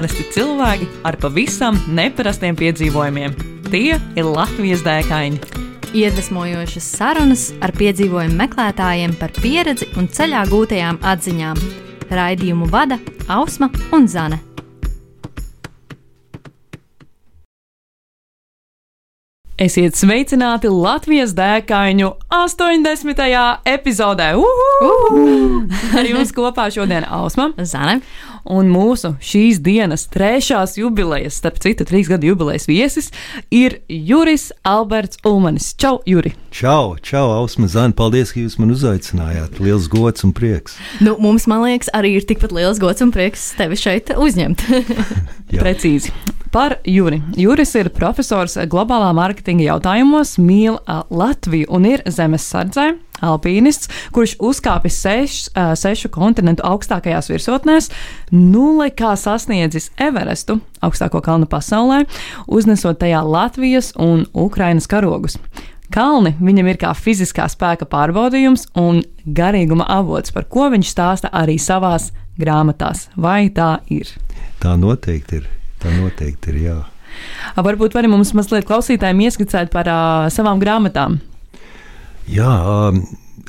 Parasti cilvēki ar pavisam neparastiem piedzīvojumiem. Tie ir Latvijas dēkaini. Iedvesmojošas sarunas ar piedzīvojumu meklētājiem par pieredzi un ceļā gūtajām atziņām. Raidījumu vada Ausma un Zane. Esiet sveicināti Latvijas dēkaņu 80. epizodē. Uhu! Ar jums kopā šodien Ausma Zane. un mūsu šīs dienas trešās jubilejas, starp citu, trīs gadu jubilejas viesis ir Juris Alberts Ulmanis. Čau, Juri! Čau, čau, Ausma Zana, paldies, ka jūs man uzaicinājāt. Liels gods un prieks. Nu, mums, man liekas, arī ir tikpat liels gods un prieks tevi šeit uzņemt. Precīzi. Par Juri. Juris ir profesors globālā mārketinga jautājumos, mīl Latviju un ir zemesardzē. Alpīnists, kurš uzkāpis seš, sešu kontinentu augstākajās virsotnēs, nulle kā sasniedzis Everestu, augstāko kalnu pasaulē, uznesot tajā Latvijas un Ukrainas karogus. Kalni viņam ir kā fiziskā spēka pārbaudījums un garīguma avots, par ko viņš stāsta arī savās grāmatās. Vai tā ir? Tā noteikti ir. Tā noteikti ir. Jā. Varbūt arī mums mazliet klausītājiem ieskicēt par uh, savām grāmatām. Jā, um,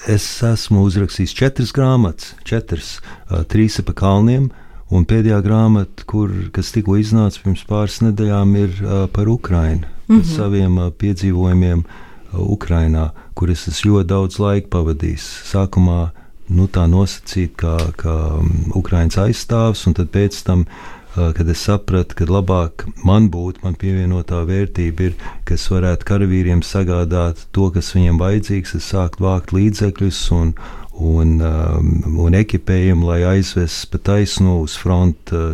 es esmu uzrakstījis četras grāmatas, četras, uh, trīs pa kalniem. Un pēdējā grāmata, kur, kas tikko iznāca pirms pāris nedēļām, ir uh, par Ukrajinu, mm -hmm. saviem uh, piedzīvojumiem uh, Ukrajinā, kur es esmu ļoti daudz laika pavadījis. Sākumā nu, tā nosacīt, kā, kā um, Ukraiņas aizstāvs, un pēc tam Uh, kad es sapratu, ka labāk man būtu, man pievienotā vērtība ir, ka es varētu karavīriem sagādāt to, kas viņiem vajadzīgs, es sāktu vākt līdzekļus un, un, um, un ekipējumu, lai aizvestu pa taisnu uz fronti uh,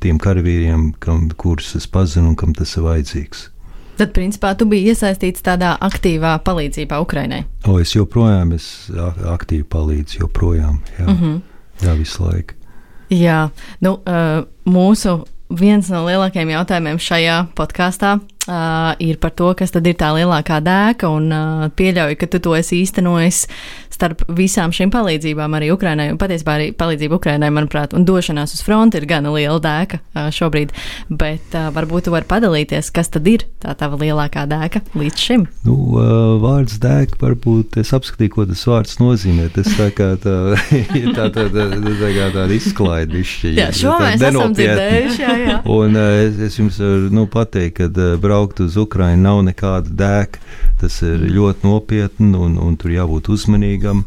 tiem karavīriem, kam, kurus es pazinu un kam tas ir vajadzīgs. Tad, principā, tu biji iesaistīts tādā aktīvā palīdzībā Ukrainai. O, es joprojām es a- aktīvi palīdzu, joprojām. Jā, mm -hmm. jā visu laiku. Jā, nu, uh, mūsu viens no lielākajiem jautājumiem šajā podkāstā uh, ir par to, kas tad ir tā lielākā dēka, un uh, pieļauju, ka tu to esi īstenojis starp visām šīm palīdzībām arī Ukrainai, un patiesībā arī palīdzība Ukrainai, manuprāt, un došanās uz fronti ir gana liela dēka uh, šobrīd, bet uh, varbūt tu vari padalīties, kas tad ir tā tava lielākā dēka līdz šim. Nu, uh, vārds dēka, varbūt es apskatīju, ko tas vārds nozīmē. Tas tā kā tā, tā, tā, tā, tā, kā tāda izklaide višķi. Jā, šo mēs esam dzirdējuši, jā, jā. Un uh, es, es jums varu nu, pateikt, ka uh, braukt uz Ukrajinu nav nekāda dēka. Tas ir ļoti nopietni un, un tur jābūt uzmanīgam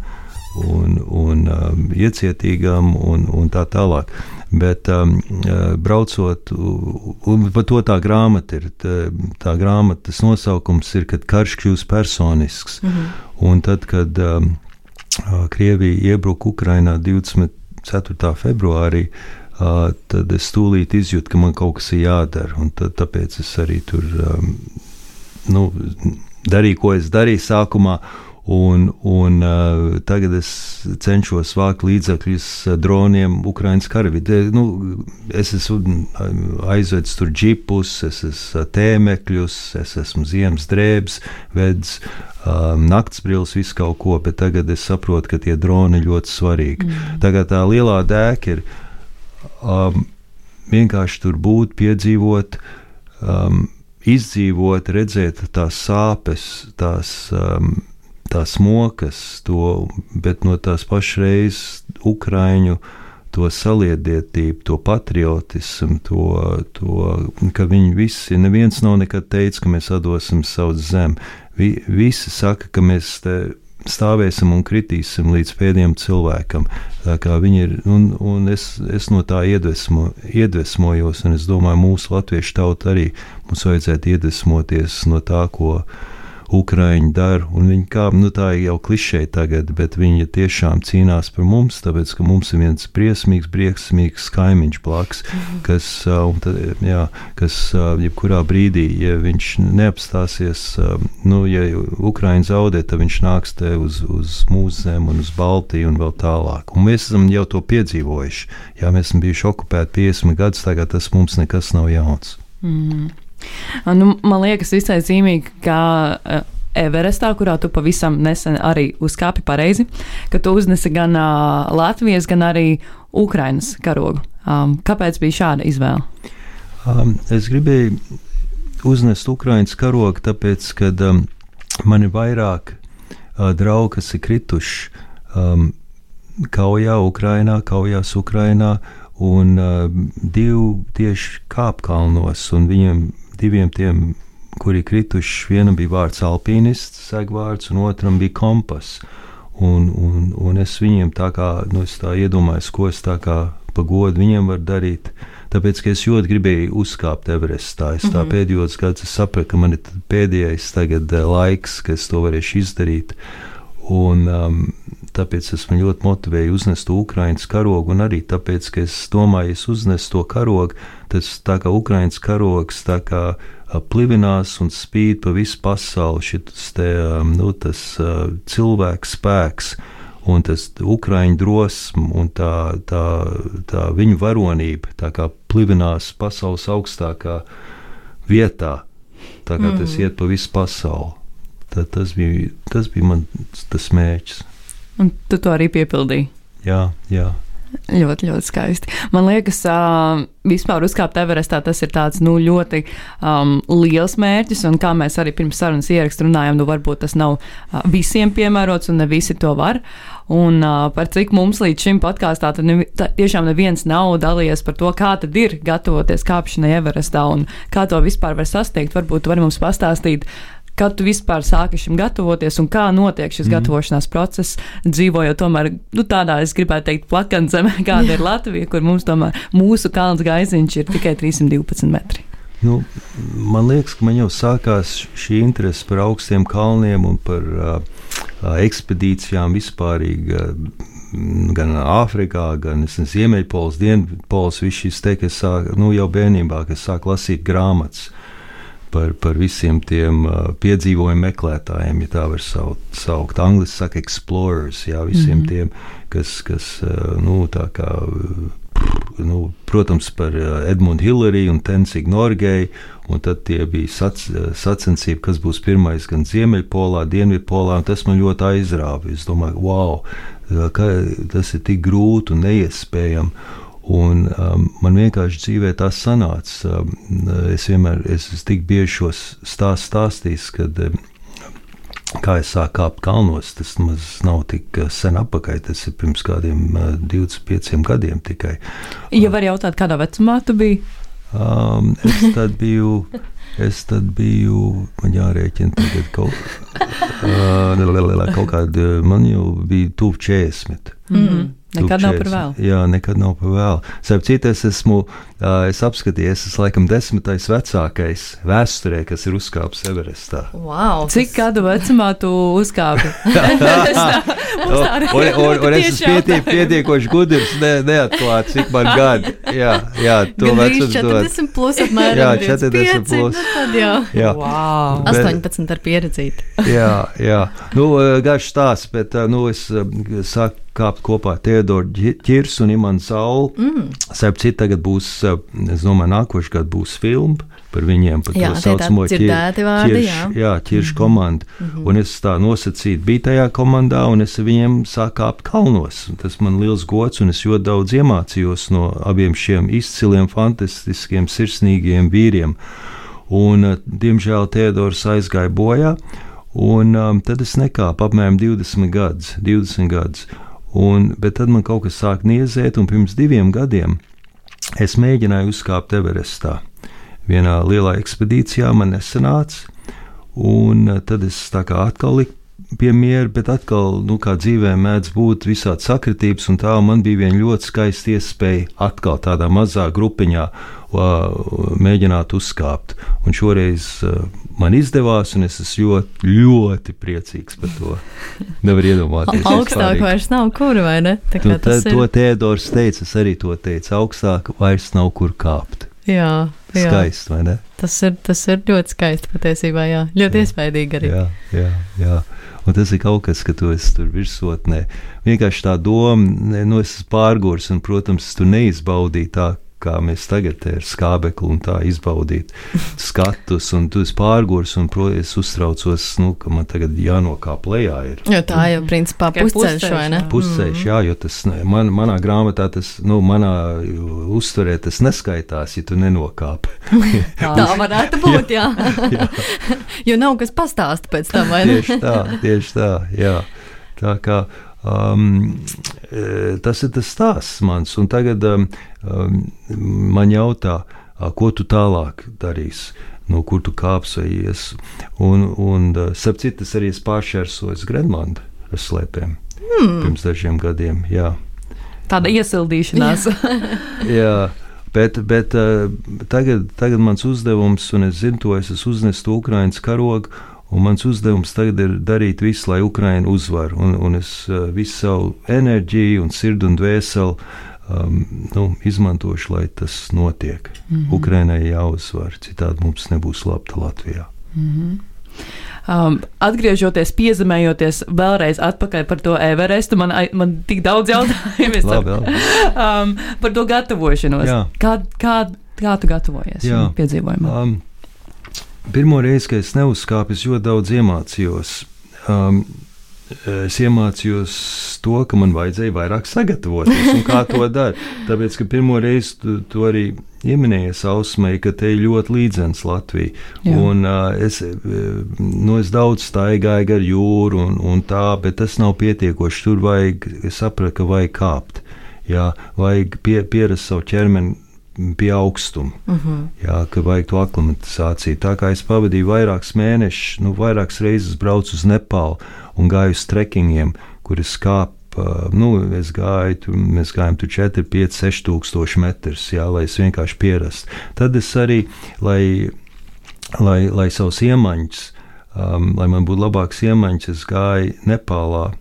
un, un um, iecietīgam un, un tā tālāk. Bet um, uh, braucot, un par to tā grāmata ir. Tā, tā grāmatas nosaukums ir, kad karš kļūst personisks. Mm -hmm. Un tad, kad um, uh, Krievija iebruka Ukrainā 24. februārī, uh, tad es tūlīt izjūtu, ka man kaut kas ir jādara. Tad, tāpēc es arī tur um, nu, darīju, ko es darīju sākumā. Un, un uh, tagad es cenšos vākt līdzekļus droniem, Ukraiņas karavīriem. Nu, es esmu aizvedis tur džipus, es esmu tēmekļus, es esmu ziemas drēbes, vedis um, naktsbrilles, visu kaut ko, bet tagad es saprotu, ka tie droni ļoti svarīgi. Mm. Tagad tā lielā dēka ir um, vienkārši tur būt, piedzīvot. Um, Izdzīvot, redzēt tās sāpes, tās um, tās mokas, to, bet no tās pašreiz Ukrāņu to saliedētību, to patriotismu, to, to ka viņi visi, neviens nav nekad teicis, ka mēs atdosim savu zemi. Vi, visi saka, ka mēs te stāvēsim un kritīsim līdz pēdējiem cilvēkam. Ir, un, un es, es no tā iedvesmo, iedvesmojos, un es domāju, mūsu latviešu tauta arī mums vajadzētu iedvesmoties no tā, ko Ukrāņi dara. un Viņi kā, nu, tā ir jau klišeja tagad, bet viņi tiešām cīnās par mums, tāpēc ka mums ir viens briesmīgs, briesmīgs kaimiņš blakus, kas, ā, un tad, jā, kas jebkurā brīdī, ja viņš neapstāsies, nu, ja Ukrāņi zaudē, tad viņš nāks te uz, uz mūsu zemi un uz Baltiju un vēl tālāk. Un mēs esam jau to piedzīvojuši. Jā, mēs esam bijuši okupēti 50 gadus, tagad tas mums nekas nav jauns. Nu, man liekas, visai zīmīgi, ka eh, Everestā, kurā tu pavisam nesen arī uzkāpi pareizi, ka tu uznesi gan uh, Latvijas, gan arī Ukrainas karogu. Um, kāpēc bija šāda izvēle? Um, es gribēju uznest Ukraiņas karogu, tāpēc, ka um, man ir vairāk uh, draugi, kas ir krituši um, kaujā, Ukrainā, kaujās Ukrainā, un uh, divi tieši kāpkalnos, un viņiem diviem tiem, kuri krituši, vienam bija vārds alpīnists, segvārds, un otram bija kompas. Un, un, un es viņiem tā kā, nu, es tā iedomājos, ko es tā kā pagodu viņiem varu darīt. Tāpēc, ka es ļoti gribēju uzkāpt Everestā. Es tā mm -hmm. pēdējos gados sapratu, ka man ir pēdējais tagad uh, laiks, ka es to varēšu izdarīt. Un, um, tāpēc es man ļoti motivēju uznest Ukraiņas karogu, un arī tāpēc, ka es domāju, es uznesu to karogu, tas tā kā Ukraiņas karogs tā kā plivinās un spīd pa visu pasauli šis te, nu, tas cilvēks spēks un tas ukrāņu drosme un tā, tā, tā viņu varonība tā kā plivinās pasaules augstākā vietā, tā kā mm. tas iet pa visu pasauli. Tad tas bija, tas bija man tas mērķis. Un tu to arī piepildīji? Jā, jā. Ļoti, ļoti skaisti. Man liekas, uh, vispār uzkāpt Everestā tas ir tāds nu, ļoti um, liels mērķis, un kā mēs arī pirms sarunas ierakstu runājām, nu varbūt tas nav uh, visiem piemērots, un ne visi to var. Un uh, par cik mums līdz šim podkāstā ne, tā, tiešām neviens nav dalījies par to, kā tad ir gatavoties kāpšanai Everestā un kā to vispār var sasniegt. Varbūt var mums pastāstīt kad tu vispār sāki šim gatavoties un kā notiek šis mm. gatavošanās process, dzīvojot tomēr nu, tādā, es gribētu teikt, plakanzemē, kāda ir Latvija, kur mums tomēr mūsu kalns gaiziņš ir tikai 312 metri. Nu, man liekas, ka man jau sākās šī interese par augstiem kalniem un par uh, ekspedīcijām vispār. Uh, gan Āfrikā, gan Ziemeļpols, Dienvidpols, viss šis te, kas sāk, nu, jau bērnībā, kas sāk lasīt grāmatas par, par visiem tiem uh, piedzīvojumu meklētājiem, ja tā var saukt. saukt. Angļuiski saka, explorers, jā, visiem mm -hmm. tiem, kas, kas uh, nu, tā kā. Nu, protams, par uh, Edmundu Hilleriju un Tensigu Norgeju, un tad bija sac, sacensība, kas būs pirmais gan Ziemeļpolā, Dienvidpolā, tas man ļoti aizrāva. Es domāju, wow, tas ir tik grūti un neiespējami. Un, um, man vienkārši dzīvē tas sanāca. Um, es vienmēr esmu tik bieži šos stāstus stāstījis, kad um, kā es sāku kāpt kalnos. Tas nav tik uh, sen atpakaļ, tas ir pirms kādiem uh, 25 gadiem tikai. Ja var jautāt, kādā vecumā tu biji? Um, es tad biju. Es tad biju, man jārēķina, tagad kaut, uh, kaut kāda, man jau bija tuvu 40. Mm -hmm. Nekad nav par vēlu. Jā, nekad nav par vēlu. Starp citu, es esmu, es apskatīju, es laikam desmitais vecākais vēsturē, kas ir uzkāpis Everestā. Wow, Cik tas... gadu vecumā tu uzkāpi? un, un, un, es esmu pietiek, pietiekoši gudrs, ne, neatklāt, cik man gadi. Jā, jā, to vecumu dod. 40 plus apmēram. Jā, 40 plus. Nu tad jau. Jā. Wow. Bet, 18 ar pieredzīti. jā, jā. Nu, garš stāsts, bet, nu, es sāku kāpt kopā ar Teodoru Čirsu un Imants Saulu. Mm. Starp citu, tagad būs, es domāju, nākošais gads būs filma par viņiem, par jā, to saucamo ķiršu jā. jā, ķiršu mm -hmm. komandu. Mm -hmm. Un es tā nosacīti biju tajā komandā, un es viņiem sāku kāpt kalnos. Tas man liels gods, un es ļoti daudz iemācījos no abiem šiem izciliem, fantastiskiem, sirsnīgiem vīriem. Un, diemžēl Teodors aizgāja bojā, un um, tad es nekāpu apmēram 20 gadus. 20 gadus. Un, bet tad man kaut kas sāk niezēt, un pirms diviem gadiem es mēģināju uzkāpt Everestā. Vienā lielā ekspedīcijā man nesanāca, un tad es tā kā atkal liku pie miera, bet atkal, nu, kā dzīvē mēdz būt visādi sakritības, un tā man bija viena ļoti skaista iespēja atkal tādā mazā grupiņā mēģināt uzkāpt. Un šoreiz man izdevās, un es esmu ļoti, ļoti priecīgs par to. Nevar iedomāties. augstāk vairs nav kur, vai ne? Tā kā nu, tas ir. To Tēdors teica, es arī to teicu. Augstāk vairs nav kur kāpt. Jā, jā. skaisti, vai ne? Tas ir, tas ir ļoti skaisti patiesībā, jā. Ļoti jā. iespaidīgi arī. Jā, jā, jā. Un tas ir kaut kas, ka tu esi tur virsotnē. Vienkārši tā doma, nu, es esmu pārgurs, un, protams, tu neizbaudīji tā kā mēs tagad ar skābekli un tā izbaudīt skatus, un tu esi pārgurs, un, es uztraucos, nu, ka man tagad jānokāp lejā. Ir. Jo tā jau, principā, pusceļš, vai ne? jā. Pusceļš, jā, jo tas man, manā grāmatā, tas, nu, manā uztverē tas neskaitās, ja tu nenokāpi. Tā varētu būt, jā. jo nav kas pastāst pēc tam, vai ne? tieši tā, tieši tā, jā. Tā kā um, e, tas ir tas stāsts mans, un tagad um, um, man jautā, ko tu tālāk darīsi. No kur tu kāpsies? Un, un uh, starp citu, es arī esmu pāršķērsojis Grenlandu ar slēpēm hmm. pirms dažiem gadiem. Jā. Tāda iesildīšanās. Jā, bet, bet uh, tagad, tagad mans uzdevums, un es zinu to, es to Ukraiņas karogu, un mans uzdevums tagad ir darīt visu, lai Ukraiņa uzvar. Un, un es uh, visu savu enerģiju, un sirdi un dvēseli um, nu, izmantošu, lai tas notiek. Mm -hmm. Ukraiņai jāuzvar, citādi mums nebūs labi Latvijā. Um, atgriežoties, piezemējoties vēlreiz atpakaļ par to Everestu, man, man tik daudz jautājumu Labi, um, par to gatavošanos. Jā. Kā, kā, kā tu gatavojies piedzīvojumam? Um, pirmo reizi, kad es neuzkāpu, es ļoti daudz iemācījos. Um, es iemācījos to, ka man vajadzēja vairāk sagatavoties un kā to darīt. Tāpēc, ka pirmo reizi tu, tu arī pieminējies Ausmai, ka te ir ļoti līdzenas Latvija. Jā. Un, uh, es, eh, nu, es daudz staigāju gar jūru un, un tā, bet tas nav pietiekoši. Tur vajag, es sapratu, ka vajag kāpt. Jā, vajag pie, pierast savu ķermeni pie augstuma. Uh -huh. Jā, ka vajag to aklimatizāciju. Tā kā es pavadīju vairākus mēnešus, nu, vairākas reizes braucu uz Nepālu un gāju uz trekingiem, kur es kāpu. Nu, es gāju, tur, mēs gājām tur 4, 5, 6 tūkstoši metrus, jā, lai es vienkārši pierastu. Tad es arī, lai, lai, lai savus iemaņus, um, lai man būtu labāks iemaņas, es gāju Nepālā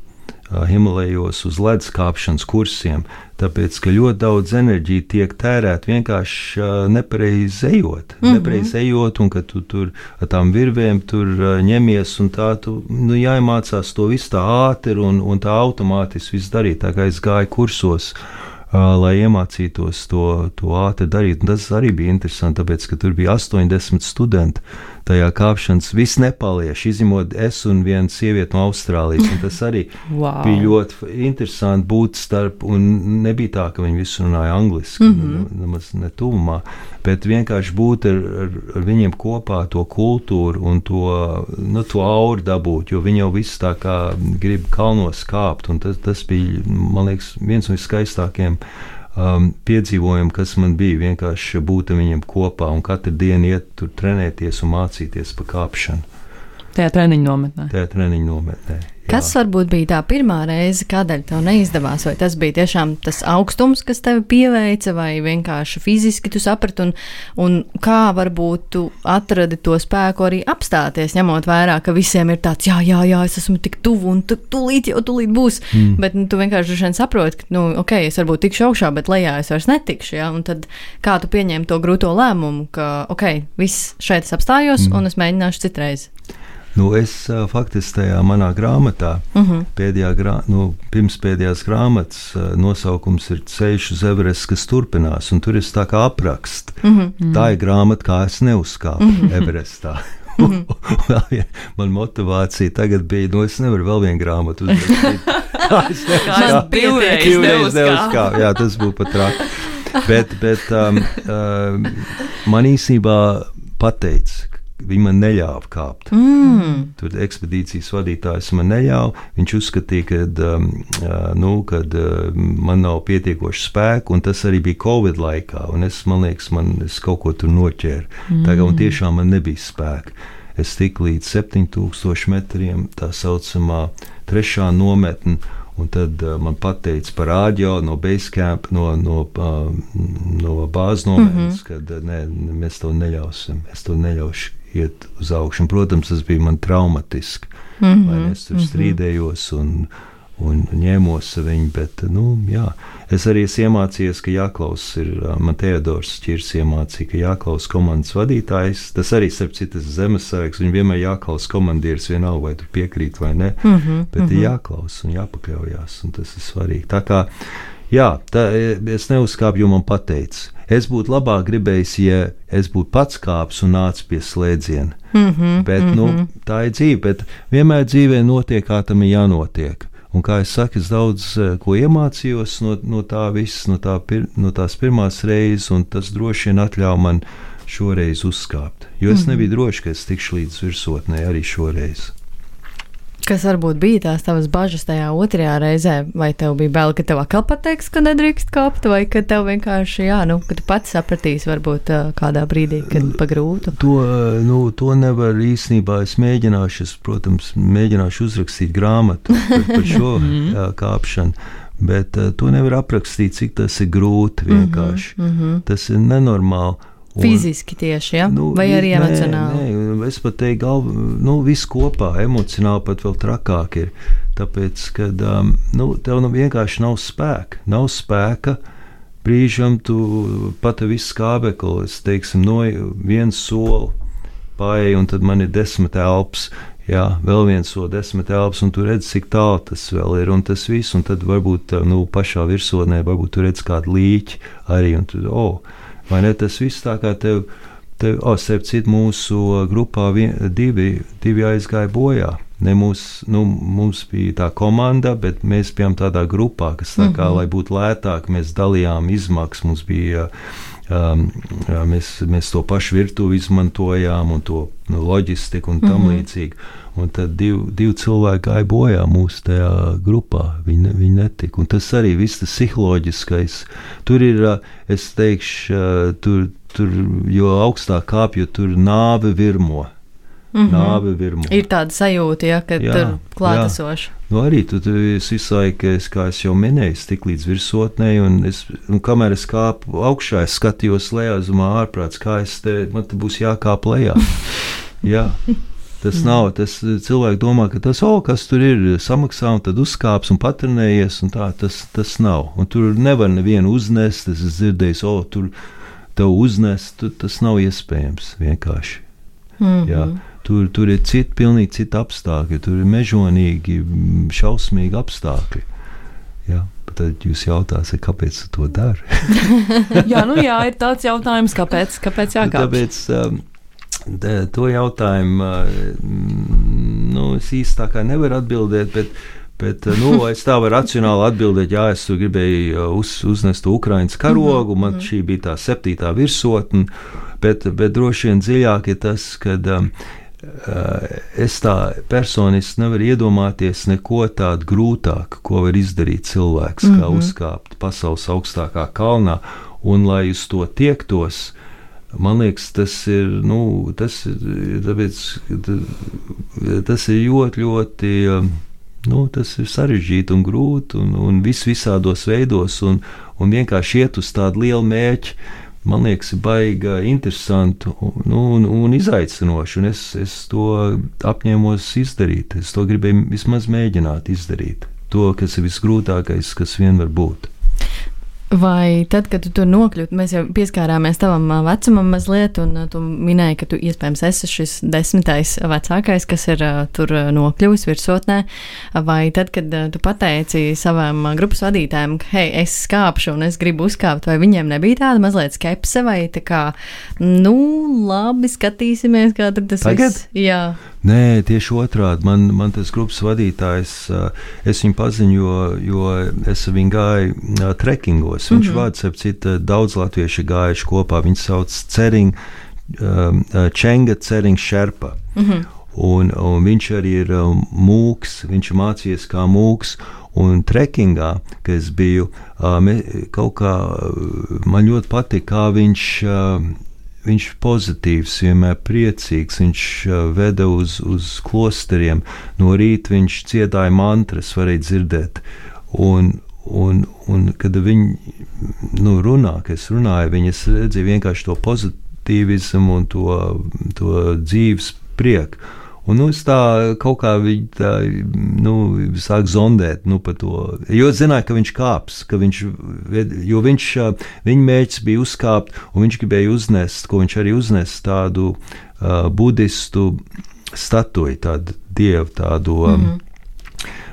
Himalajos uz ledus kāpšanas kursiem, tāpēc ka ļoti daudz enerģija tiek tērēta vienkārši nepareizi ejot. Mm -hmm. Nepareizi ejot, un ka tu tur ar tām virvēm tur ņemies, un tā tu nu, jāiemācās to visu tā ātri un, un tā automātiski viss darīt. Tā kā es gāju kursos. Lai iemācītos to, to ātri darīt. Un tas arī bija interesanti, tāpēc, ka tur bija 80 studenti tajā kāpšanas, visi nepalieši, izņemot es un viena sieviete no Austrālijas. un Tas arī Wow. bija ļoti interesanti būt starp, un nebija tā, ka viņi visi runāja angliski, mm -hmm. nemaz ne tuvumā, bet vienkārši būt ar, ar, ar viņiem kopā, to kultūru un to, nu, to auru dabūt, jo viņi jau visi tā kā grib kalnos kāpt, un tas, tas bija, man liekas, viens no skaistākajiem um, piedzīvojumiem, kas man bija. Vienkārši būt ar viņiem kopā un katru dienu iet tur trenēties un mācīties par kāpšanu Tajā treniņu nometnē. tajā treniņu nometnē. Jā. Kas varbūt bija tā pirmā reize, kādēļ tev neizdevās? Vai tas bija tiešām tas augstums, kas tevi pieveica, vai vienkārši fiziski tu saprati, un, un kā varbūt tu atradi to spēku arī apstāties, ņemot vērā, ka visiem ir tāds, jā, jā, jā es esmu tik tuvu, un tu, tūlīt jau tūlīt būs. Mm. Bet nu, tu vienkārši vien saproti, ka, nu, ok, es varbūt tikšu augšā, bet lejā es vairs netikšu. Ja? Un tad kā tu pieņēmi to grūto lēmumu, ka, ok, viss šeit es apstājos, mm. un es mēģināšu citreiz. Nu, es uh, faktiski tajā manā grāmatā, uh -huh. pēdējā grā, nu, pirmspēdējās grāmatas uh, nosaukums ir Ceļš uz Everestu, kas turpinās, un tur ir tā kā apraksts. Uh -huh. Tā ir grāmata, kā es neuzkāpu uh -huh. Everestā. Vēl vien- Man motivācija tagad bija, nu, es nevaru vēl vienu grāmatu uzrakstīt. Es neuzkāpu. divreiz Divreiz neuzkāpu. Jā, tas būtu pat traki. Bet, bet um, um, man īsībā pateica, ka viņi man neļāva kāpt. Mm. Tur ekspedīcijas vadītājs man neļāva. Viņš uzskatīja, ka um, nu, kad, uh, man nav pietiekoši spēku, un tas arī bija Covid laikā. un Es, man liekas, man es kaut ko tur noķēru. Mm. Tagad tiešām man nebija spēka. Es tiku līdz 7000 metriem, tā saucamā trešā nometne. Un tad uh, man teica par rādio no Basecamp, no, no, uh, no bāzes nometnes, mm -hmm. ka uh, nē, mēs to neļausim. Es to neļaušu iet uz augšu. Un, protams, tas bija man traumatiski. Mm -hmm. Es tur strīdējos un, un ņēmos viņu. Bet, nu, jā. es arī esmu iemācījies, ka jāklaus ir. Man Teodors Čirs iemācīja, ka jāklaus komandas vadītājs. Tas arī, starp citu, ir zemesargs. Viņam vienmēr jāklaus komandieris, vienalga vai tu piekrīt vai nē. Mm -hmm, bet mm -hmm. ir jāklaus un jāpakļaujas. Un tas ir svarīgi. Tā kā Jā, tā, es neuzkāpu, jo man teica. Es būtu labāk gribējis, ja es būtu pats kāps un nācis pie slēdziena. Mm -hmm, Bet, mm -hmm. nu, tā ir dzīve, bet vienmēr dzīvē notiek, kā tam ir jānotiek. Un kā es saku, es daudz eh, ko iemācījos no, no tā visas, no, tā pir, no tās pirmās reizes, un tas droši vien atļāva man šoreiz uzkāpt. Jo es Mhm. nebiju drošs, ka es tikšu līdz virsotnē arī šoreiz. Kas varbūt bija tās tavas bažas tajā otrajā reizē? Vai tev bija bail, ka tev atkal pateiks, ka nedrīkst kāpt, vai ka tev vienkārši, jā, nu, ka tu pats sapratīsi, varbūt kādā brīdī, kad pagrūtu? To, nu, to nevar īstenībā. Es mēģināšu, es, protams, mēģināšu uzrakstīt grāmatu par, par šo jā, kāpšanu. Bet uh, to nevar aprakstīt, cik tas ir grūti vienkārši. Mm -hmm. Tas ir nenormāli. Un- Fiziski tieši, ja? nu, vai arī nē, emocionāli? Nē, es pat teiktu, galv, nu, viss kopā, emocionāli pat vēl trakāk ir. Tāpēc, ka um, nu, tev nu vienkārši nav spēka. Nav spēka. Brīžam tu pat visu skābekli, teiksim, no viens soli pāri, un tad man ir desmit elpas. Jā, vēl viens so desmit elpas, un tu redz, cik tālu tas vēl ir, un tas viss, un tad varbūt nu, pašā virsotnē, varbūt tu redz kādu līķi arī, un tu, oh, vai ne, tas viss tā kā tev, tev oh, starp citu, mūsu grupā vien, divi, divi aizgāja bojā. Ne mūs, nu, mums bija tā komanda, bet mēs bijām tādā grupā, kas tā kā, mm -hmm. lai būtu lētāk, mēs dalījām izmaksas, mums bija jā, mēs, mēs to pašu virtuvi izmantojām, un to loģistiku un tam mm -hmm. līdzīgi. Un tad divi, divi cilvēki gāja bojā mūsu tajā grupā. Viņi, viņi netika. Un tas arī viss tas psiholoģiskais. Tur ir, uh, es teikšu, uh, tur, tur jo augstāk kāpj, jo tur nāve virmo. Mm -hmm. Nāve virmo. Ir tāda sajūta, ja, ka Jā, tur klātesoši. Nu, arī tu, tu esi visu laiku, es, kā es jau minēju, tik līdz virsotnē, un, es, un kamēr es kāpu augšā, es skatījos lejā uz mā ārprāts, kā es te, man te būs jākāp lejā. Jā. Tas nav. Tas cilvēki domā, ka tas, oh, kas tur ir, samaksā un tad uzkāps un patrenējies. Un tā, tas, tas nav. Un tur nevar nevienu uznest. Es esmu dzirdējis, oh, tur tev uznest. Tu, tas nav iespējams vienkārši. Mm -hmm. Jā. Tur, tur ir citi, pilnīgi citi apstākļi. Tur ir mežonīgi, mm, šausmīgi apstākļi. Jā. Tad jūs jautājat, kāpēc tu to dari? jā, nu jā, ir tāds jautājums, kāpēc, kāpēc jākāp. Tāpēc um, da, to jautājumu uh, nu, es kā nevaru atbildēt. Bet, Bet, nu, es tā varu racionāli atbildēt, jā, es gribēju uh, uz, uznest Ukraiņas karogu, man šī bija tā septītā virsotne, bet, bet droši vien dziļāk ir tas, ka um, es tā personiski nevaru iedomāties neko tādu grūtāku, ko var izdarīt cilvēks, mm -hmm. kā uzkāpt pasaules augstākā kalnā, un lai uz to tiektos, Man liekas, tas ir, nu, tas ir, tāpēc, ta- tas ir ļoti, ļoti um, nu, tas ir sarežģīti un grūti, un, un viss visādos veidos, un, un vienkārši iet uz tādu lielu mērķi. Man liekas, baigi interesanti nu, un, un izaicinoši, un es, es to apņēmos izdarīt. Es to gribēju vismaz mēģināt izdarīt. To, kas ir visgrūtākais, kas vien var būt. Vai tad, kad tu tur nokļūti, mēs jau pieskārāmies tavam vecumam mazliet, un tu minēji, ka tu iespējams esi šis desmitais vecākais, kas ir tur nokļuvis virsotnē. Vai tad, kad tu pateici savam grupas vadītājam, ka, hei, es skāpšu un es gribu uzkāpt, vai viņiem nebija tāda mazliet skepse, vai tā kā, nu, labi, skatīsimies, kā tur tas Tagad? viss. Jā, Nē, tieši otrādi. Man, man tas grupas vadītājs, ā, es viņu pazinu, jo, jo es ar viņu gāju ā, trekingos. Viņš mm -hmm. vada, ap citu, daudz latviešu gājuši kopā. Viņi sauc Cering, Čenga Cering Šerpa. Mm -hmm. Un, un viņš arī ir mūks, viņš mācījies kā mūks. Un trekingā, kad es biju, me, kaut kā man ļoti patika, kā viņš viņš pozitīvs, vienmēr priecīgs. Viņš veda uz, uz klosteriem. No rīta viņš dziedāja mantras, varēja dzirdēt. Un, un, un kad viņi nu, runā, kad es runāju, viņi es redzēju vienkārši to pozitīvismu un to, to dzīves prieku. Un nu, es tā kaut kā viņa tā, nu, sāk zondēt nu, par to. Jo es zināju, ka viņš kāps, ka viņš, jo viņš, viņa mērķis bija uzkāpt, un viņš gribēja uznest, ko viņš arī uznesa tādu uh, budistu statuju, tādu dievu, tādu. Mm -hmm.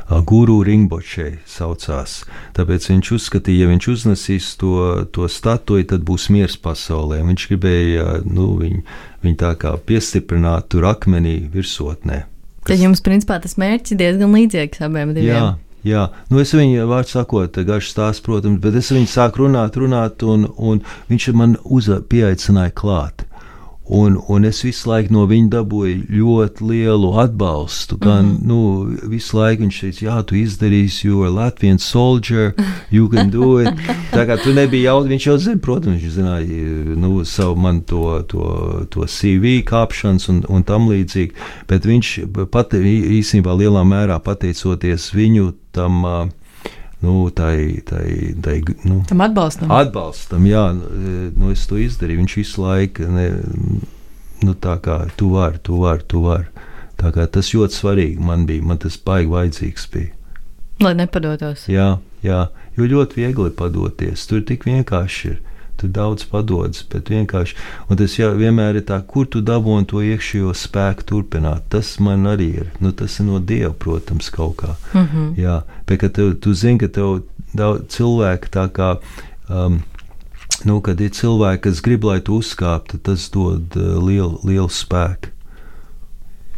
Guru Ringbočē saucās. Tāpēc viņš uzskatīja, ja viņš uznesīs to, to statuju, tad būs miers pasaulē. Viņš gribēja nu, viņu, viņu tā kā piestiprināt tur akmenī virsotnē. Kas... Tad jums, principā, tas mērķis diezgan līdzīgs abiem diviem. Jā, Jā, nu es viņu vārdu sakot, garš stāsts, protams, bet es viņu sāku runāt, runāt, un, un viņš man uza, pieaicināja klāt. Un, un es visu laiku no viņa dabūju ļoti lielu atbalstu. Gan, mm -hmm. nu, visu laiku viņš teica, jā, tu izdarīsi, jo Latvijas soldier, you can do it. Tā kā tu nebija jautājums, viņš jau zina, protams, viņš zināja nu, savu man to, to, to CV kāpšanas un, un tam līdzīgi. Bet viņš pat īstenībā lielā mērā pateicoties viņu tam. Uh, nu, tai, tai, tai, nu, tam atbalstam. Atbalstam, jā, nu, es to izdarīju. Viņš visu laiku, ne, nu, tā kā tu vari, tu vari, tu vari. Tā kā tas ļoti svarīgi man bija, man tas baigi vajadzīgs bija. Lai nepadotos. Jā, jā, jo ļoti viegli padoties. Tur tik vienkārši ir tu daudz padodas, bet vienkārši, un tas jau vienmēr ir tā, kur tu dabūni to iekšējo spēku turpināt. Tas man arī ir, nu tas ir no Dieva, protams, kaut kā. Mm -hmm. Jā, bet ka tev, tu zini, ka tev daudz cilvēku tā kā, um, nu, kad ir cilvēki, kas grib, lai tu uzkāptu, tas dod uh, lielu, lielu spēku.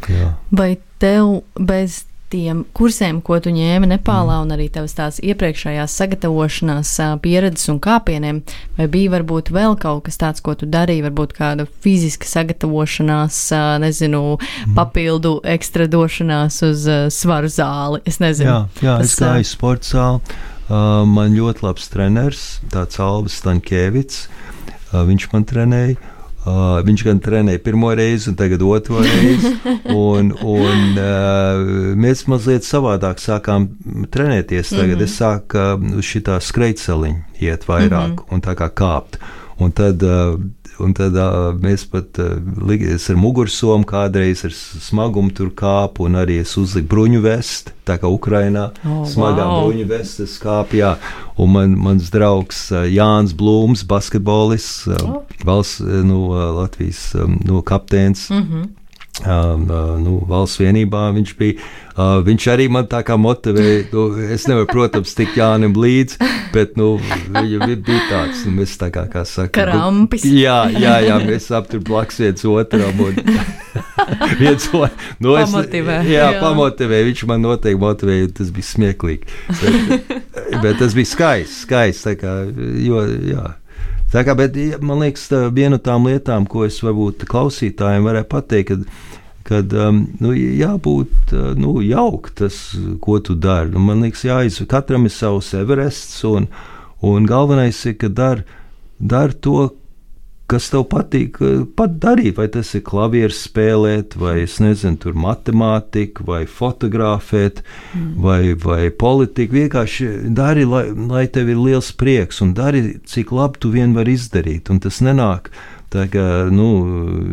Jā. Vai tev bez tiem kursiem, ko tu ņēmi Nepālā, mm. un arī tavas tās iepriekšējās sagatavošanās pieredzes un kāpieniem, vai bija varbūt vēl kaut kas tāds, ko tu darīji, varbūt kāda fiziska sagatavošanās, nezinu, mm. papildu ekstra došanās uz svaru zāli? Es nezinu. Jā, jā tas, es gāju sporta zāli. Man ļoti labs treneris, tāds Alvis Stankēvits. Viņš man trenēja. Uh, viņš gan trenēja pirmo reizi, un tagad otro reizi. Un, un, uh, mēs mazliet savādāk sākām trenēties. Tagad mm -hmm. es sāku uh, uz šī skrejceliņa iet vairāk mm -hmm. un tā kā kāpt. Un tad uh, Un tad uh, mēs pat uh, ar mugursomu kādreiz ar smagumu tur kāpu, un arī es uzliku bruņu vesti. Tā kā Ukrainā oh, smagā wow. bruņu vestes kāpjā. Un man, mans draugs uh, Jānis Blūms, basketbolists, uh, oh. valsts no uh, Latvijas um, no kapteins. Mm -hmm Uh, nu, valsts vienībā viņš bija. Uh, viņš arī man tā kā motivēja. Nu, es nevaru, protams, tikt Jānim līdzi, bet nu, viņa bija tāds, nu, mēs tā kā, kā saka, krampis. Jā, jā, jā, mēs aptur blakus viens otram. Un, viens otru, nu, pamotivē. Jā, jā, pamotivē. Viņš man noteikti motivēja, tas bija smieklīgi. Bet, bet tas bija skaists, skaists. Kā, jo, jā. Tā kā, bet, man liekas, viena no tām lietām, ko es varbūt klausītājiem varētu pateikt, kad, kad um, nu, jābūt uh, nu, jauk tas, ko tu dari. Nu, man liekas, jāiz, katram ir savs Everests, un, un galvenais ir, ka dari dar to, kas tev patīk eh, pat darīt, vai tas ir klavieres spēlēt, vai es nezinu, tur matemātika, vai fotografēt, mm. vai, vai politika. Vienkārši dari, lai, lai tev ir liels prieks, un dari, cik labi tu vien vari izdarīt, un tas nenāk. Tā kā nu,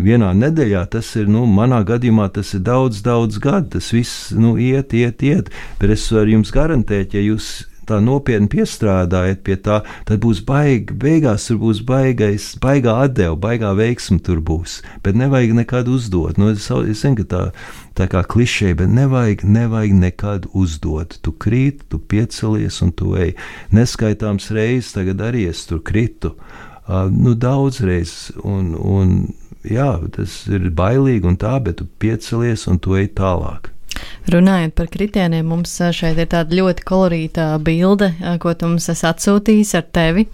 vienā nedēļā tas ir, nu, manā gadījumā tas ir daudz, daudz gadu. Tas viss nu, iet, iet, iet. Bet es varu jums garantēt, ja jūs tā nopietni piestrādājat pie tā, tad būs baigi, beigās tur būs baigais, baigā atdeva, baigā veiksma tur būs. Bet nevajag nekad uzdot. Nu, es, es zinu, ka tā, tā kā klišē, bet nevajag, nevajag nekad uzdot. Tu krīt, tu piecelies un tu ej. Neskaitāms reizes tagad arī es tur kritu. Uh, nu, daudz reizes, un, un jā, tas ir bailīgi un tā, bet tu piecelies un tu ej tālāk. Runājot par kritieniem, mums šeit ir tāda ļoti kolorīta bilde, ko tu mums esi atsūtījis ar tevi,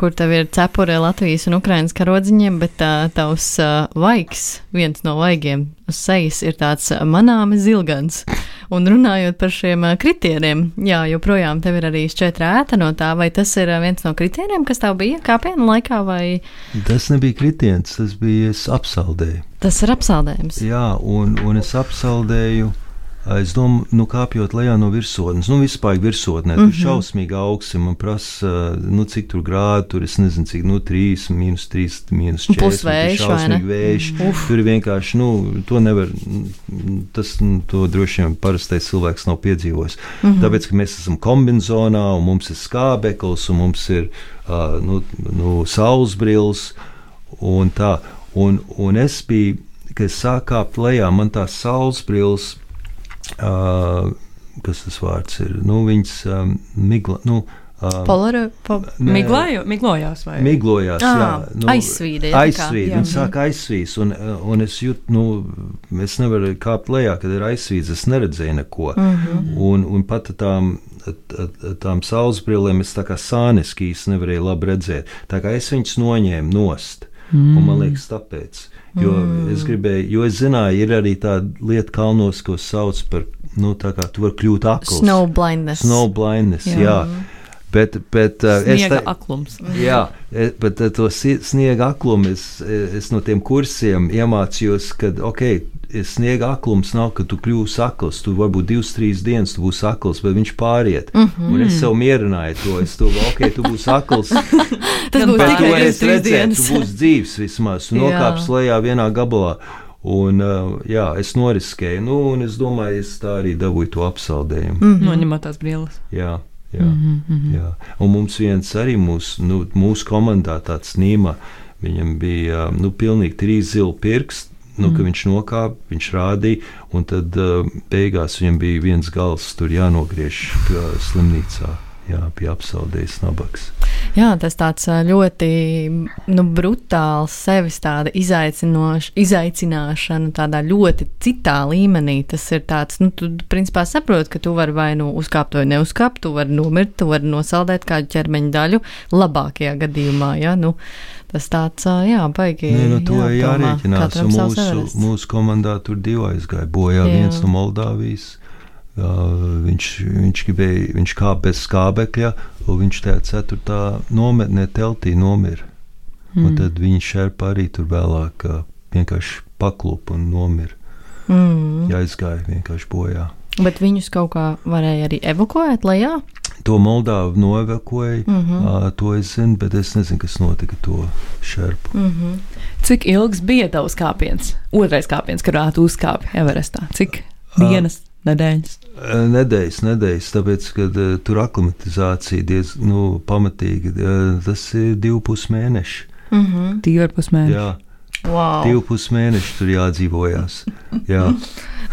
kur tev ir cepure Latvijas un Ukrainas karodziņiem, bet tavs vaigs, viens no vaigiem uz sejas ir tāds manāmi zilgans. Un runājot par šiem kritieniem, jā, joprojām tev ir arī šķētra ēta no tā, vai tas ir viens no kritieniem, kas tev bija kāpienu laikā, vai? Tas nebija kritiens, tas bija es apsaldēju. Tas ir apsaldējums. Jā, un, un es apsaldēju Es domāju, nu, kāpjot lejā no virsotnes, nu, vispār virsotnē, tur mm -hmm. šausmīgi augsts. Man prasa, nu, cik tur grādi, tur es nezinu, cik, nu, 3, minus 3, minus 4. Plus vējš, vai ne? Vējš. Uf. Tur vienkārši, nu, to nevar, tas, nu, to droši vien parastais cilvēks nav piedzīvojis. Mm -hmm. Tāpēc, ka mēs esam kombinzonā, un mums ir skābeklis, un mums ir, uh, nu, nu saules brilles, un tā. Un, un es biju, kad sākāp lejā, man tās saules brilles Uh, kas tas vārds ir. Nu, viņas um, migla. Nu, um, Polaro, po, nē, Miglāju, miglojās vai Miglojās, Ā, jā. Nu, aizsvīda, ja, tā kā, Aizsvīd, jā. viņi sāk aizsvīst, un, un es jūtu, nu, es nevaru kāpt lejā, kad ir aizsvīts, es neredzēju neko. Mm -hmm. un, un pat tām, tām saules brillēm es tā kā sāniski īsti nevarēju labi redzēt. Tā kā es viņus noņēmu nost, mm. un man liekas tāpēc. Jo mm. es gribēju, jo es zināju, ir arī tāda lieta kalnos, ko sauc par, nu, tā kā tu vari kļūt akls. Snow blindness. Snow blindness, jā. Jā. Bet, bet uh, es sniega tā- aklums. Jā, e, bet e, to sniega aklumu es, e, es no tiem kursiem iemācījos, ka okay, sniega aklums nav, ka tu kļūsi akls. Tu varbūt divas, trīs dienas tu būsi akls, bet viņš pāriet. Mm -hmm. Un es sev mierināju to. Es to, ok, tu būsi akls. Tas būs tu tikai 23 redzēt, dienas. tu būsi dzīves vismaz. Nokāps lejā vienā gabalā. Un, uh, jā, es noriskēju, nu, un es domāju, es tā arī dabūju to apsaldējumu. Mm. Noņemot tās brilles. Jā, jā, mm -hmm. jā. Un mums viens arī mūsu, nu, mūsu komandā tāds nīma, viņam bija nu, pilnīgi trīs zili pirksti. Nu, mm. Viņš nokāpa, viņš rādīja, un tad uh, beigās viņam bija viens gals, tur jānogriež slimnīcā. Jā, bija apsaldējis nabaks. Jā, tas tāds ā, ļoti nu, brutāls, sevis izaicināšana, tādā ļoti citā līmenī. Tas ir tāds, nu, tu principā saproti, ka tu vari vai nu uzkāpt vai neuzkāpt, tu vari nomirt, tu vari nosaldēt kādu ķermeņa daļu, labākajā gadījumā. Ja? Nu, tas tāds, jā, baigi. Nē, no to ir jādomā. jārēķinās. Mūsu, mūsu komandā tur divi aizgāja bojā. Jā. Viens no Moldāvijas. Uh, viņš, viņš gribēja, viņš kāpa bez skābekļa, un viņš tajā ceturtā nometnē teltī nomira. Mm. Un tad viņš šerpa arī tur vēlāk uh, vienkārši paklupa un nomira. Mm. Jā, aizgāja vienkārši bojā. Bet viņus kaut kā varēja arī evakuēt lejā. To Moldāvu noevakuēja, mm Mhm. -hmm. uh, to es zinu, bet es nezinu, kas notika to šerpu. Mm -hmm. Cik ilgs bija tavs kāpiens? Otrais kāpiens, kurā tu uzkāpi Everestā. Cik dienas, nedēļas? Uh, Nedēļas, nedēļas, tāpēc, ka uh, tur aklimatizācija diezgan nu, pamatīga. Uh, tas ir divi pus mēneši. Mm -hmm. Divi pus mēneši. Jā, wow. divi pus mēneši tur jādzīvojās. Jā.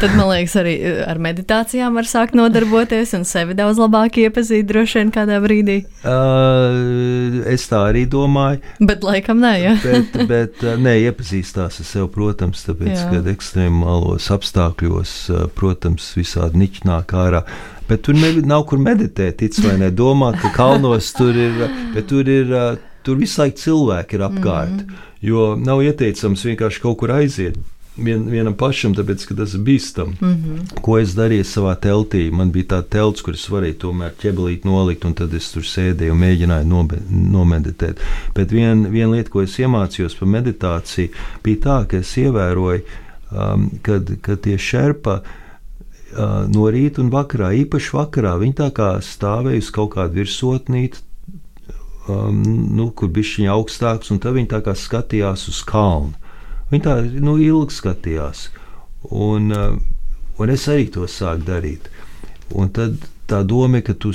Tad, man liekas, arī uh, ar meditācijām var sākt nodarboties un sevi daudz labāk iepazīt droši vien kādā brīdī. Uh, es tā arī domāju. Bet laikam nē, ja? Bet, bet uh, nē, iepazīstās ar sevi, protams, tāpēc, Jā. ka ekstrēmālos apstākļos, uh, protams, visādi niķi nāk ārā. Bet tur nav kur meditēt, tic vai ne? Domāt, ka kalnos tur ir, bet tur ir, uh, tur visu laiku cilvēki ir apkārt. Mm. Jo nav ieteicams vienkārši kaut kur aiziet. Vien, vienam pašam, tāpēc, ka tas ir bīstami. Mm -hmm. Ko es darīju savā teltī? Man bija tā telts, kur es varēju tomēr ķebelīt nolikt, un tad es tur sēdēju un mēģināju nomeditēt. Bet viena vien lieta, ko es iemācījos par meditāciju, bija tā, ka es ievēroju, um, kad, kad tie šerpa uh, no rīta un vakarā, īpaši vakarā, viņi tā kā stāvēja uz kaut kādu virsotnīti, um, nu, kur bija viņa augstāks, un tad viņi tā kā skatījās uz kalnu. Viņi tā nu, ilgi skatījās, un, uh, un es arī to sāku darīt. Un tad tā doma ir, ka tu,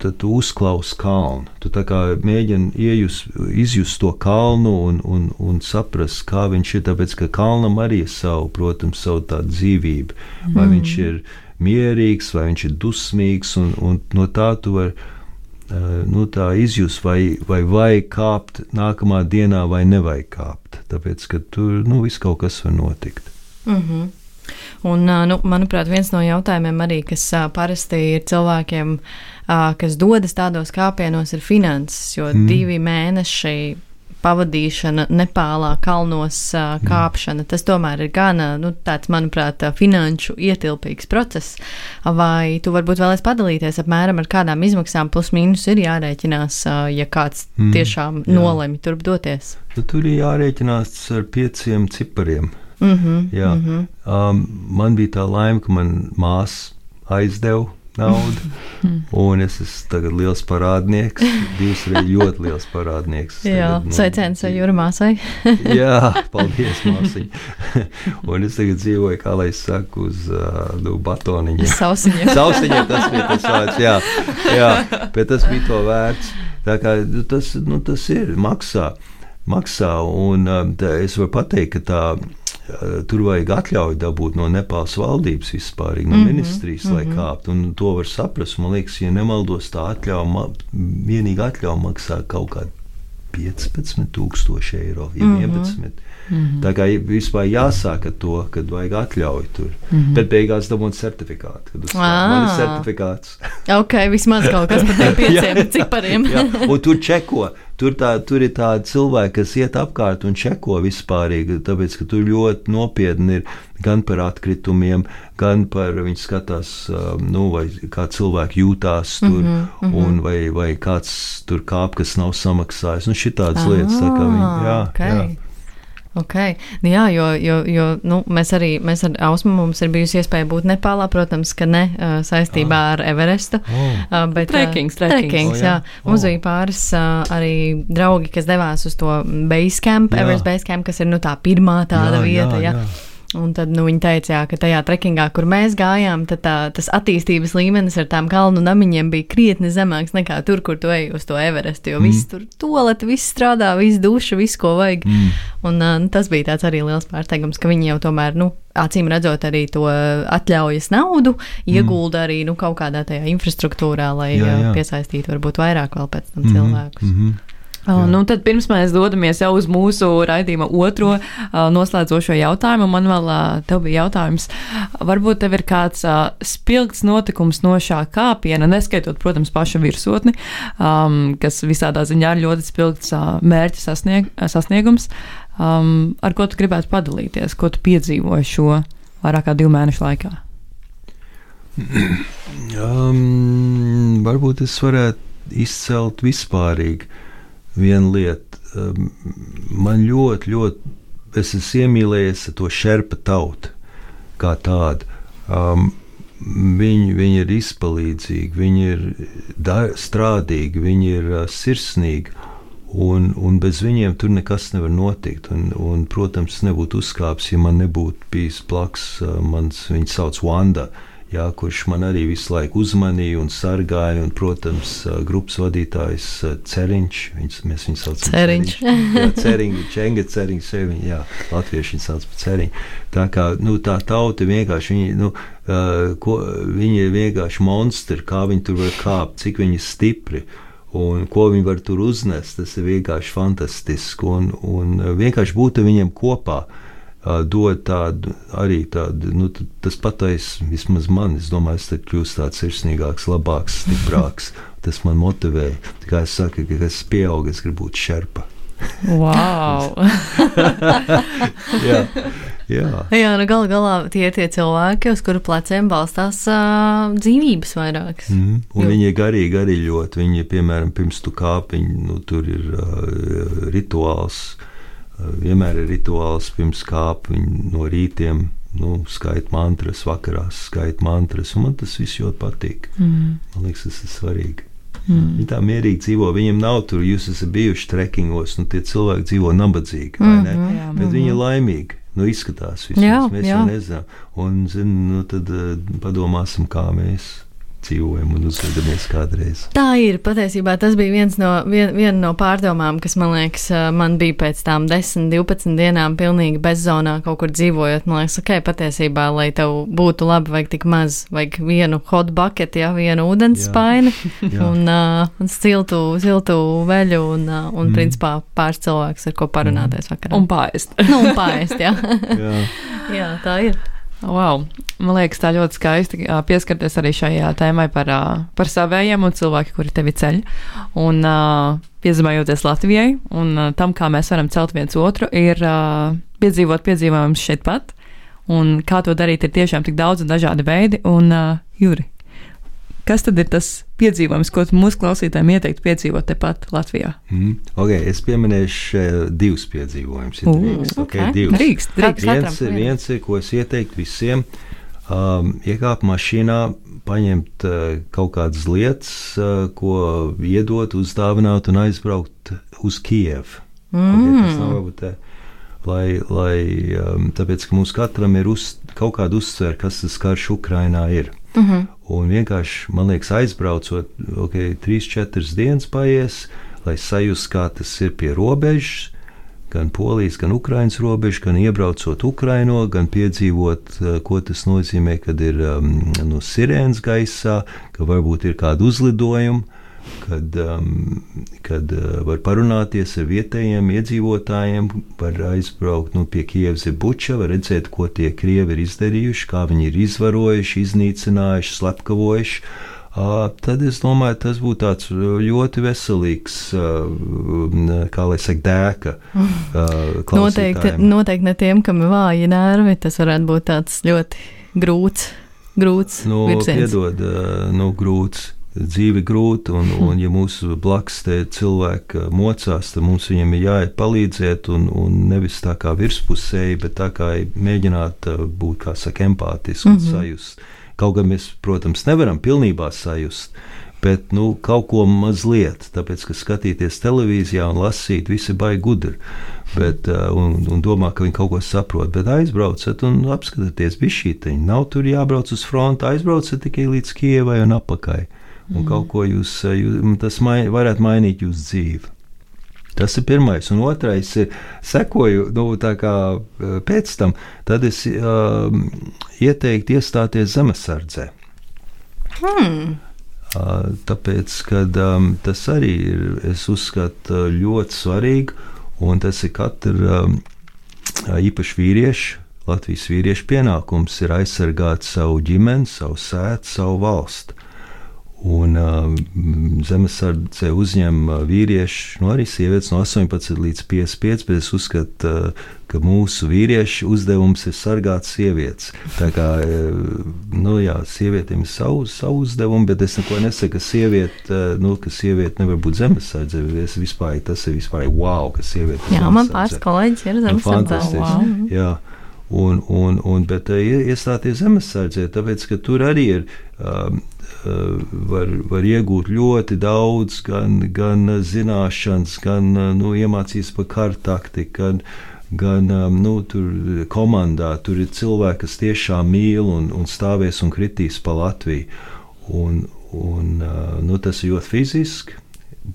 tu uzklausi kalnu. Tu mēģini iejust, izjust to kalnu un, un, un saprast, kā viņš ir. Tāpēc, ka kalnam arī ir savu, protams, savu tādu dzīvību. Vai mm. viņš ir mierīgs, vai viņš ir dusmīgs, un, un no tā tu vari nu, tā izjust, vai, vai vajag kāpt nākamā dienā, vai nevajag kāpt. Tāpēc, ka tur nu, viss kaut kas var notikt. Mm -hmm. Un, ā, nu, manuprāt, viens no jautājumiem arī, kas ā, parasti ir cilvēkiem, kas dodas tādos kāpienos, ir finanses. Jo mm. divi mēneši pavadīšana Nepālā, kalnos kāpšana, tas tomēr ir gan, nu, tāds, manuprāt, finanšu ietilpīgs process. Vai tu varbūt vēlēs padalīties apmēram ar kādām izmaksām plus mīnus ir jārēķinās, ja kāds Mm, tiešām jā. nolemj turp doties? Nu, tur ir jārēķinās ar pieciem cipariem. Mm -hmm. Jā. Mm -hmm. um, man bija tā laime, ka man māsa aizdeva naudu, un es esmu tagad liels parādnieks. Divas reizes ļoti liels parādnieks. Jā, nu, sveiciens jūra māsai. Jā, paldies, māsiņa. un es tagad dzīvoju, kā lai es saku, uz uh, nu, batoniņa. Sausiņa. Sausiņiem tas bija tas vārds, jā, jā, bet tas bija to vērts. Tā kā nu, tas, nu, tas ir maksā, maksā un tā, es varu pateikt, ka tā tur vajag atļauju dabūt no Nepāles valdības vispār, no mm -hmm, ministrijas, lai mm -hmm. kāptu. Un to var saprast. Man liekas, ja nemaldos, tā atļauja, vienīga atļauja maksā kaut kādā 15,000 eiro, ja mm -hmm. 11. Mm -hmm. Tā kā vispār jāsāk ar to, kad vajag atļauju tur. Mm -hmm. Bet beigās dabūt certifikātu. Kad uz man ir certifikāts. ok, vismaz kaut kas par tiem pieciem cipariem. jā, un tur čeko. Tur, tā, tur ir tādi cilvēki, kas iet apkārt un čeko vispārīgi, tāpēc, ka tur ļoti nopietni ir gan par atkritumiem, gan par viņu skatās, nu, vai kā cilvēki jūtās tur, mm -hmm, mm -hmm. un vai, vai kāds tur kāp, kas nav samaksājis. Nu, šitādas lietas, tā kā viņi, jā, okay. jā. Okay. Nu jā, jo, jo, jo nu, mēs arī mēs ar Ausmu mums ir bijusi iespēja būt Nepālā, protams, ka ne uh, saistībā oh. ar Everestu. Oh. Uh, bet trekings, uh, trekings, oh, jā. jā. Mums oh. bija pāris uh, arī draugi, kas devās uz to Basecamp, Everest Basecamp, kas ir nu, tā pirmā tāda jā, vieta. Jā, jā. Jā. Un tad nu, viņi teica, ka tajā trekingā, kur mēs gājām, tā, tas attīstības līmenis ar tām kalnu namiņiem bija krietni zemāks nekā tur, kur tu ej uz to Everestu. Jo mm. viss tur toleti, viss strādā, viss duša, viss, ko vajag. Mm. Un uh, tas bija tāds arī liels pārsteigums, ka viņi jau tomēr, nu, acīm redzot, arī to atļaujas naudu iegulda mm. arī nu, kaut kādā tajā infrastruktūrā, lai jā, jā. piesaistītu varbūt vairāk vēl pēc tam mm. cilvēkus. Mm -hmm. Uh, nu, tad pirms mēs dodamies jau uz mūsu raidījuma otro uh, noslēdzošo jautājumu, man vēl uh, tev bija jautājums. Varbūt tev ir kāds spilgts notikums no šā kāpiena, neskaitot, protams, pašu virsotni, um, kas visādā ziņā ir ļoti spilgts mērķa sasnieg, sasniegums. Um, ar ko tu gribētu padalīties, ko tu piedzīvoji šo vairāk kā divu mēnešu laikā? Um, varbūt es varētu izcelt vispārīgi viena lieta. Man ļoti, ļoti, es esmu iemīlējies to šerpa tautu kā tādu. Um, viņi, viņi ir izpalīdzīgi, viņi ir strādīgi, viņi ir uh, sirsnīgi. Un, un bez viņiem tur nekas nevar notikt. Un, un, protams, nebūtu uzkāpis, ja man nebūtu bijis blakus. Uh, mans, viņa sauc Wanda. Uh, jā, kurš man arī visu laiku uzmanīja un sargāja. Un, protams, grupas vadītājs Ceriņš. Viņus, mēs viņu saucam par Ceriņš. Ceriņš, Čenga Ceriņš, sevi, jā, latvieši viņu sauc par Ceriņu. Tā kā nu, tā tauta vienkārši, viņi, nu, ko, viņi ir vienkārši monstri, kā viņi tur var kāpt, cik viņi ir stipri. Un ko viņi var tur uznest, tas ir vienkārši fantastiski. Un, un vienkārši būt viņiem kopā. Uh, dod tādu arī tādu, nu, tas patais vismaz man, es domāju, es tad kļūstu tāds sirsnīgāks, labāks, stiprāks. Tas man motivē. Kā es saku, ka es pieaugu, es gribu būt šerpa. Wow! jā, jā. jā nu gal galā tie ir tie cilvēki, uz kuru pleciem balstās uh, dzīvības vairākas. Mm, un jo. viņi ir garīgi arī ļoti. Viņi, piemēram, pirms tu kāpiņi, nu, tur ir uh, rituāls. Uh, vienmēr ir rituāls pirms kāpj no rītiem. Nu, skait mantras, vakarās skait mantras, man tas viss ļoti patīk. Mm. Man liekas, tas ir svarīgi. Mm. Viņi tā mierīgi dzīvo. Viņiem nav tur, jūs esat bijuši trekingos, nu tie cilvēki dzīvo nabadzīgi, ne? Mm -hmm, jā, Bet mm -hmm. viņi ir laimīgi. Nu, izskatās, vismaz. jā, mēs jā. jau nezinām. Un, zin, nu, tad uh, padomāsim, kā mēs dzīvojam un uzvedamies kādreiz. Tā ir patiesībā. Tas bija viens no, vien, viena no pārdomām, kas man liekas, man bija pēc tām 10, 12 dienām pilnīgi bezzonā kaut kur dzīvojot. Man liekas, ok, patiesībā, lai tev būtu labi, vajag tik maz, vajag vienu hot bucket, ja vienu ūdens spaini un, uh, un siltu, siltu veļu un, uh, un mm. principā pāris cilvēks, ar ko parunāties mm. vakarā. Un pāriest. nu, un pāriest, jā. jā. jā, tā ir. Wow. Man liekas, tā ļoti skaisti pieskarties arī šajā tēmai par, par savējiem un cilvēkiem, kuri tevi ceļ. Un piezemējoties Latvijai un tam, kā mēs varam celt viens otru, ir piedzīvot piedzīvojumus šeit pat. Un kā to darīt, ir tiešām tik daudz un dažādi veidi. Un, Juri, Kas tad ir tas piedzīvojums, ko mūsu klausītājiem ieteiktu piedzīvot tepat Latvijā? Mm, okay, es pieminēšu uh, divus piedzīvojumus. Ja drīkst, okay. Okay, divus. drīkst, drīkst. Viens, viens ir, ko es ieteiktu visiem, um, iekāpt mašīnā, paņemt uh, kaut kādas lietas, uh, ko iedot, uzdāvināt un aizbraukt uz Kievu. Mm. Okay, tas nav varbūt tā. Lai, lai, um, tāpēc, ka mums katram ir uz, kaut kāda uztvere, kas tas karš Ukrainā ir. Mm -hmm. Un vienkārši, man liekas, aizbraucot, ok, 3-4 dienas paies, lai sajustu, kā tas ir pie robežas, gan Polijas, gan Ukraiņas robežu, gan iebraucot Ukraino, gan piedzīvot, ko tas nozīmē, kad ir nu, sirēns gaisā, ka varbūt ir kāda uzlidojuma kad, um, kad uh, var parunāties ar vietējiem iedzīvotājiem, var aizbraukt nu, pie Kievas buča, var redzēt, ko tie krievi ir izdarījuši, kā viņi ir izvarojuši, iznīcinājuši, slepkavojuši. Uh, tad es domāju, tas būtu tāds ļoti veselīgs, uh, kā lai saka, dēka. Uh, noteikti, noteikti ne tiem, kam ir vāji nervi, tas varētu būt tāds ļoti grūts, grūts nu, virziens. Piedod, uh, nu, grūts dzīve grūta, un, un ja mūsu blakus te cilvēki mocās, tad mums viņiem ir jāiet palīdzēt, un, un nevis tā kā virspusēji, bet tā kā mēģināt uh, būt, kā saka, empātiski un mm -hmm. sajust. Kaut gan mēs, protams, nevaram pilnībā sajust, bet nu, kaut ko mazliet, tāpēc, ka skatīties televīzijā un lasīt, visi baigi gudri. Bet, uh, un, un domā, ka viņi kaut ko saprot. Bet aizbraucat un apskatieties, bija šī tā. Nav tur jābrauc uz fronti, aizbraucat tikai līdz Kievai un apakai un mm. kaut ko jūs, eh, jūs tas mai, varētu mainīt jūsu dzīvi. Tas ir pirmais, un otrais ir, sekoju nu, eh, pēc tam, tad es uh, ieteiktu iestāties zemesardzē. Hmm. Uh, tāpēc, ka um, tas arī ir, es uzskatu, ļoti svarīgi, un tas ir katra um, īpaši vīrieša, Latvijas vīrieša pienākums ir aizsargāt savu ģimeni, savu sētu, savu valstu. Un uh, zemesardze uzņem vīrieši, nu arī sievietes no 18 līdz 55, bet es uzskatu, uh, ka mūsu vīriešu uzdevums ir sargāt sievietes. Tā kā, uh, nu jā, sievietēm ir savu, savu uzdevumu, bet es neko nesaku, ka sieviete, uh, nu, ka sieviete nevar būt zemesardze. Es vispār, tas ir vispār wow, ka sieviete ir zemesardze. Jā, man pāris kolēģis ir zemesardze. Nu, wow. Jā. Un, un, un, bet uh, iestāties zemesardzē, tāpēc, ka tur arī ir um, var, var iegūt ļoti daudz, gan, gan zināšanas, gan nu, iemācīties par kartaktiku, gan, gan nu, tur komandā. Tur ir cilvēki, kas tiešām mīl un, un stāvēs un kritīs pa Latviju. Un, un, nu, tas ir ļoti fiziski.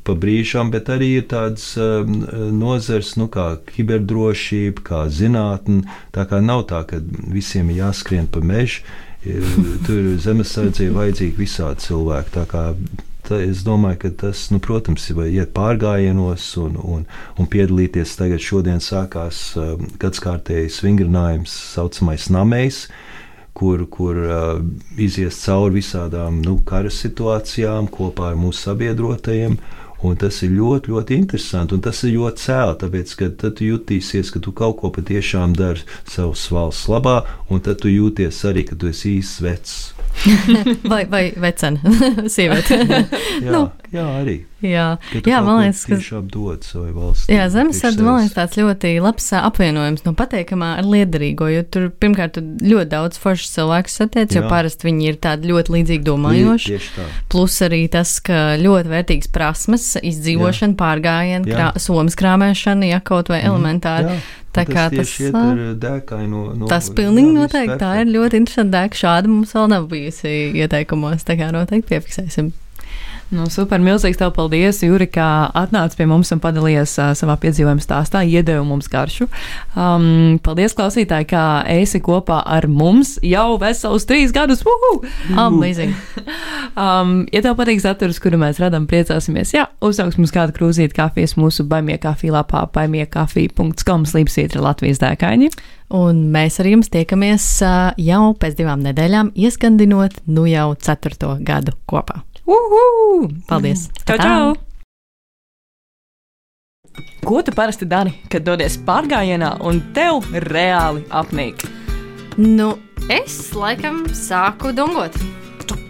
Pa brīžām, bet arī ir tādas um, nozares, nu, kā kiberdrošība, kā zinātnē. Tā kā nav tā, ka visiem ir jāskrien pa mežu Tur zemesardze ir vajadzīgi visādi cilvēki. Tā kā tā, es domāju, ka tas, nu, protams, ir iet pārgājienos un, un, un piedalīties. Tagad šodien sākās uh, gadskārtējs vingrinājums, saucamais namējs. Kur, kur uh, izies cauri visādām nu, kara situācijām kopā ar mūsu sabiedrotajiem. Un tas ir ļoti, ļoti interesanti. Un tas ir ļoti cēlā, tāpēc, ka tad tu jutīsies, ka tu kaut ko patiešām dari savas valsts labā, un tad tu jūties arī, ka tu esi īsts vecs. vai vai vecena sieviete? jā, nu, jā, arī. Jā, jā man liekas, ka tiešām dod savai valsts. Jā, zemesardze man liekas tāds ļoti labs apvienojums no pateikamā ar liederīgo, jo tur pirmkārt tu ļoti daudz foršas cilvēku satiec, jo parasti viņi ir tādi ļoti līdzīgi domājoši. Tieši tā. Plus arī tas, ka ļoti vērtīgs prasmes, izdzīvošana, pārgājiena, krā, somas krāmēšana, ja kaut vai mm, elementāri. Jā. Tā kā tas ir dēkai no. no tas pilnīgi jā, noteikti tā ir ļoti interesanti dēka. Šāda mums vēl nav bijusi ieteikumos, tā kā noteikti piefiksēsim. Nu, super, milzīgs tev paldies, Juri, kā atnāc pie mums un padalījies uh, savā piedzīvojuma stāstā, iedeva mums garšu. Um, paldies, klausītāji, kā esi kopā ar mums jau veselus trīs gadus. Amazing! um, ja tev patīk saturs, kuru mēs radām, priecāsimies. Jā, uzsauks mums kādu krūzīti kafijas mūsu baimiekafī lapā, baimiekafī.com slīpsītra Latvijas dēkaini. Un mēs ar jums tiekamies jau pēc divām nedēļām, ieskandinot nu jau ceturto gadu kopā. Uhu! Paldies! Čau, čau! Ko tu parasti dari, kad dodies pārgājienā un tev reāli apnīk? Nu, es laikam sāku dungot.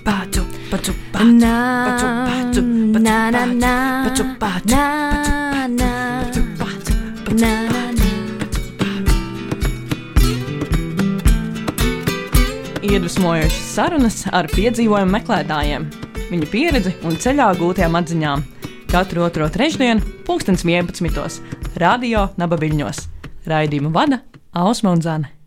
Paču, paču, nā, nā, paču, paču, paču, nā, nā, nā. Iedvesmojošas sarunas ar piedzīvojumu meklētājiem viņa pieredzi un ceļā gūtajām atziņām. Katru otro trešdienu, 2011. Radio Nabaviļņos. Raidījumu vada Ausma un Zana.